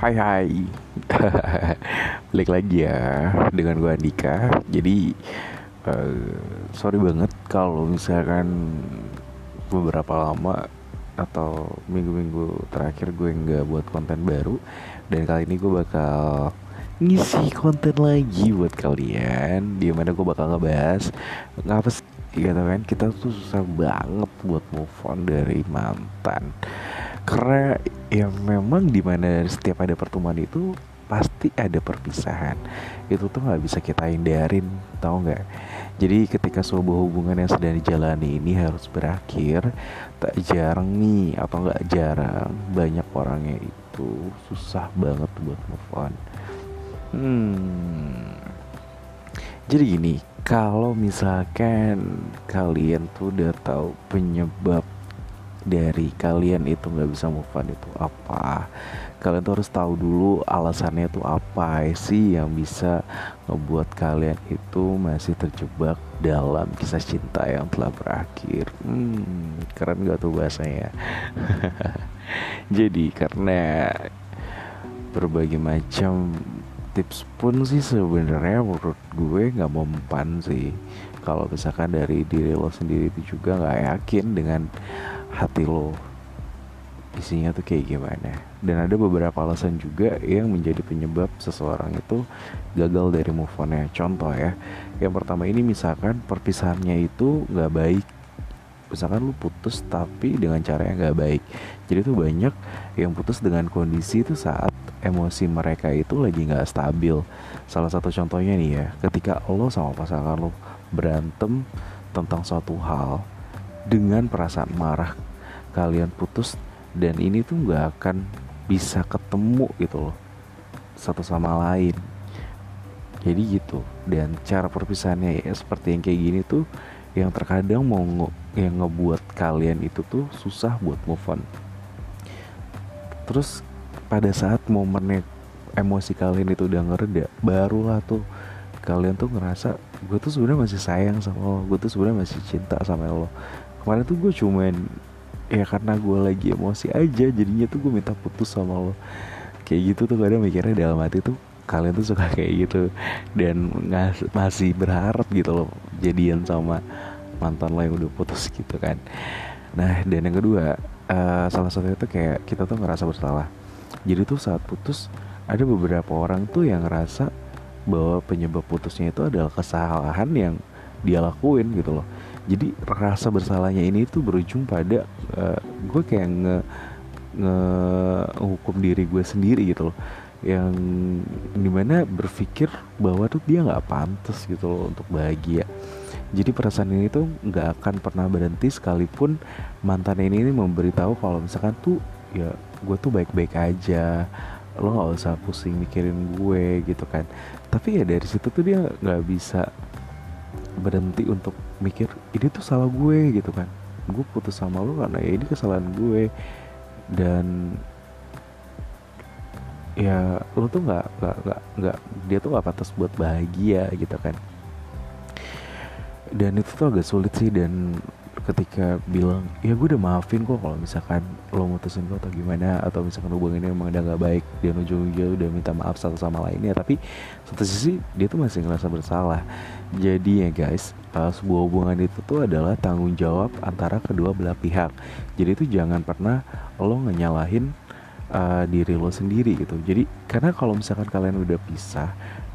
Hai hai. Balik lagi ya Dengan gue Andika. Jadi uh, Sorry banget Kalau misalkan Beberapa lama Atau minggu-minggu terakhir Gue nggak buat konten baru Dan kali ini gue bakal Ngisi konten lagi buat kalian Di mana gue bakal ngebahas Ngapa sih gitu kan? Kita tuh susah banget buat move on dari mantan karena ya memang di mana setiap ada pertemuan itu pasti ada perpisahan. Itu tuh nggak bisa kita hindarin tau nggak? Jadi ketika sebuah hubungan yang sedang dijalani ini harus berakhir tak jarang nih atau nggak jarang banyak orangnya itu susah banget buat move on. Hmm. Jadi gini kalau misalkan kalian tuh udah tahu penyebab dari kalian itu nggak bisa move on itu apa? Kalian tuh harus tahu dulu alasannya itu apa sih yang bisa ngebuat kalian itu masih terjebak dalam kisah cinta yang telah berakhir. Hmm, keren gak tuh bahasanya? Jadi karena berbagai macam tips pun sih sebenarnya menurut gue nggak mempan sih. Kalau misalkan dari diri lo sendiri itu juga nggak yakin dengan hati lo. Isinya tuh kayak gimana. Dan ada beberapa alasan juga yang menjadi penyebab seseorang itu gagal dari move onnya contoh ya yang pertama ini misalkan perpisahannya itu nggak baik. Misalkan lu putus tapi dengan cara yang nggak baik. Jadi tuh banyak yang putus dengan kondisi itu saat emosi mereka itu lagi nggak stabil. Salah satu contohnya nih ya ketika lo sama pasangan lo berantem tentang suatu hal dengan perasaan marah kalian putus dan ini tuh nggak akan bisa ketemu gitu loh satu sama lain. Jadi gitu dan cara perpisahannya ya seperti yang kayak gini tuh yang terkadang mau nge yang ngebuat kalian itu tuh susah buat move on. Terus pada saat momennya emosi kalian itu udah ngereda barulah tuh kalian tuh ngerasa gue tuh sebenarnya masih sayang sama lo gue tuh sebenarnya masih cinta sama lo kemarin tuh gue cuman ya karena gue lagi emosi aja jadinya tuh gue minta putus sama lo. Kayak gitu tuh kadang mikirnya dalam hati tuh kalian tuh suka kayak gitu. Dan ngas masih berharap gitu loh jadian sama mantan lo yang udah putus gitu kan. Nah dan yang kedua uh, salah satunya tuh kayak kita tuh ngerasa bersalah. Jadi tuh saat putus ada beberapa orang tuh yang ngerasa bahwa penyebab putusnya itu adalah kesalahan yang dia lakuin gitu loh jadi rasa bersalahnya ini tuh berujung pada uh, eh, gue kayak nge nge hukum diri gue sendiri gitu loh. Yang di mana berpikir bahwa tuh dia nggak pantas gitu loh untuk bahagia. Jadi perasaan ini tuh nggak akan pernah berhenti sekalipun mantan ini, ini memberitahu kalau misalkan tuh ya gue tuh baik-baik aja. Lo nggak usah pusing mikirin gue gitu kan. Tapi ya dari situ tuh dia nggak bisa berhenti untuk mikir ini tuh salah gue gitu kan. Gue putus sama lo karena ya ini kesalahan gue. Dan ya lo tuh nggak nggak nggak nggak dia tuh nggak pantas buat bahagia gitu kan. Dan itu tuh agak sulit sih dan ketika bilang ya gue udah maafin kok kalau misalkan lo mutusin gue atau gimana atau misalkan hubungan ini emang udah gak baik dan ujung-ujungnya udah minta maaf satu sama lainnya tapi satu sisi dia tuh masih ngerasa bersalah. Jadi ya guys uh, sebuah hubungan itu tuh adalah tanggung jawab antara kedua belah pihak. Jadi itu jangan pernah lo ngenyalahin uh, diri lo sendiri gitu. Jadi karena kalau misalkan kalian udah pisah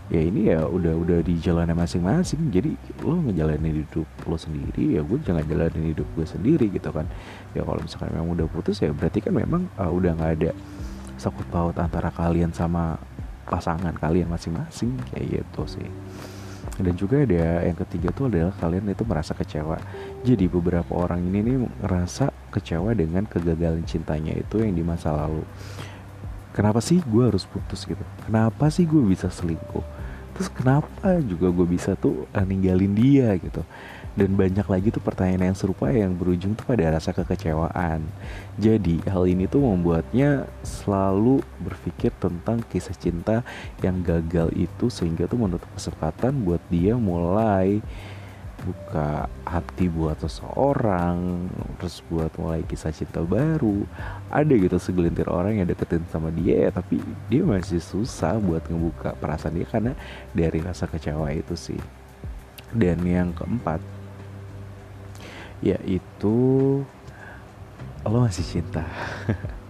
ya ini ya udah udah di jalannya masing-masing. Jadi lo ngejalanin hidup lo sendiri ya gue jangan jalanin hidup gue sendiri gitu kan. Ya kalau misalkan memang udah putus ya berarti kan memang uh, udah nggak ada sakut paut antara kalian sama pasangan kalian masing-masing kayak gitu sih. Dan juga ada yang ketiga tuh adalah kalian itu merasa kecewa. Jadi beberapa orang ini nih ngerasa kecewa dengan kegagalan cintanya itu yang di masa lalu kenapa sih gue harus putus gitu? Kenapa sih gue bisa selingkuh? Terus kenapa juga gue bisa tuh uh, ninggalin dia gitu? Dan banyak lagi tuh pertanyaan yang serupa yang berujung tuh pada rasa kekecewaan. Jadi hal ini tuh membuatnya selalu berpikir tentang kisah cinta yang gagal itu sehingga tuh menutup kesempatan buat dia mulai buka hati buat seseorang terus buat mulai kisah cinta baru ada gitu segelintir orang yang deketin sama dia tapi dia masih susah buat ngebuka perasaan dia karena dari rasa kecewa itu sih. Dan yang keempat yaitu lo masih cinta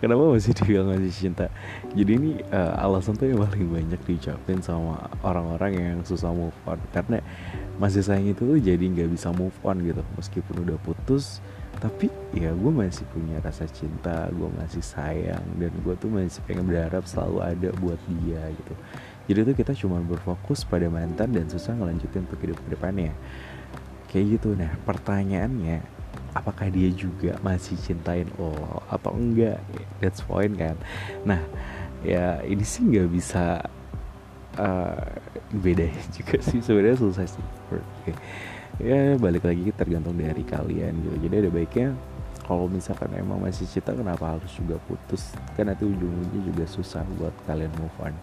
kenapa masih dibilang masih cinta? Jadi ini uh, alasan tuh yang paling banyak diucapin sama orang-orang yang susah move on. Karena masih sayang itu tuh jadi nggak bisa move on gitu. Meskipun udah putus tapi ya gue masih punya rasa cinta gue masih sayang dan gue tuh masih pengen berharap selalu ada buat dia gitu. Jadi tuh kita cuma berfokus pada mantan dan susah ngelanjutin untuk hidup ke depannya. Kayak gitu. Nah pertanyaannya apakah dia juga masih cintain lo atau enggak? That's point kan? Nah ya ini sih nggak bisa uh, beda juga sih. Sebenarnya susah sih. Okay. ya balik lagi tergantung dari kalian gitu. Jadi ada baiknya kalau misalkan emang masih cinta kenapa harus juga putus? Kan nanti ujung-ujungnya juga susah buat kalian move on.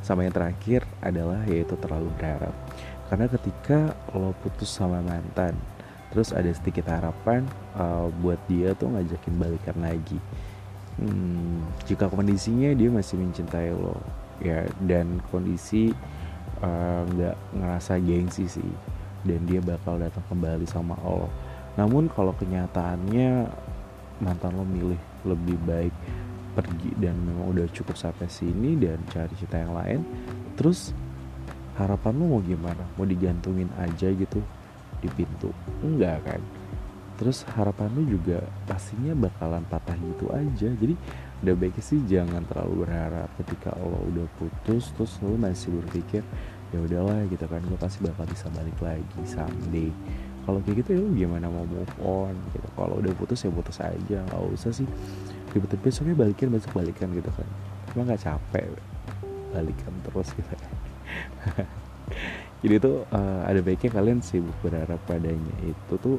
Sama yang terakhir adalah yaitu terlalu berharap. Karena ketika lo putus sama mantan terus ada sedikit harapan uh, buat dia tuh ngajakin balikan lagi. Hmm, jika kondisinya dia masih mencintai lo ya dan kondisi uh, nggak uh, ngerasa gengsi sih dan dia bakal datang kembali sama lo. Namun kalau kenyataannya mantan lo milih lebih baik pergi dan memang udah cukup sampai sini dan cari cerita yang lain terus harapan lo mau gimana? Mau digantungin aja gitu di pintu. Enggak kan? Terus harapan lu juga pastinya bakalan patah gitu aja. Jadi udah baiknya sih jangan terlalu berharap ketika Allah udah putus terus lu masih berpikir ya udahlah gitu kan. Gue pasti bakal bisa balik lagi someday. Kalau kayak gitu ya lu gimana mau move on gitu. Kalau udah putus ya putus aja nggak usah sih. Tiba-tiba besoknya balikan besok balikan gitu kan. Emang nggak capek balikan terus gitu jadi tuh uh, ada baiknya kalian sibuk berharap padanya itu tuh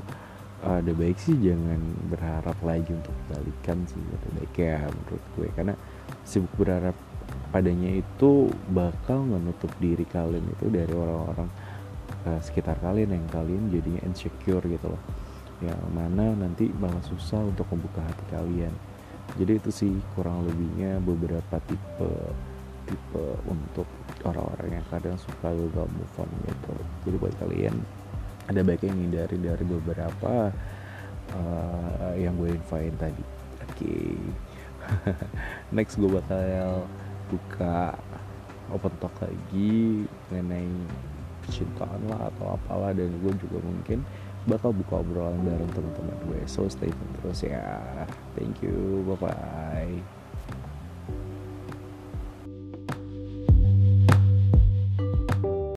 uh, ada baik sih jangan berharap lagi untuk balikan sih ada baiknya menurut gue. Karena sibuk berharap padanya itu bakal menutup diri kalian itu dari orang-orang uh, sekitar kalian yang kalian jadinya insecure gitu loh. Yang mana nanti malah susah untuk membuka hati kalian. Jadi itu sih kurang lebihnya beberapa tipe tipe untuk orang-orang yang kadang suka gagal move on gitu. Jadi buat kalian ada baiknya hindari dari beberapa uh, yang gue infoin tadi. Oke. Okay. next gue bakal buka open talk lagi mengenai percintaan lah atau apalah dan gue juga mungkin bakal buka obrolan bareng teman-teman gue. So stay tune terus ya. Thank you. Bye bye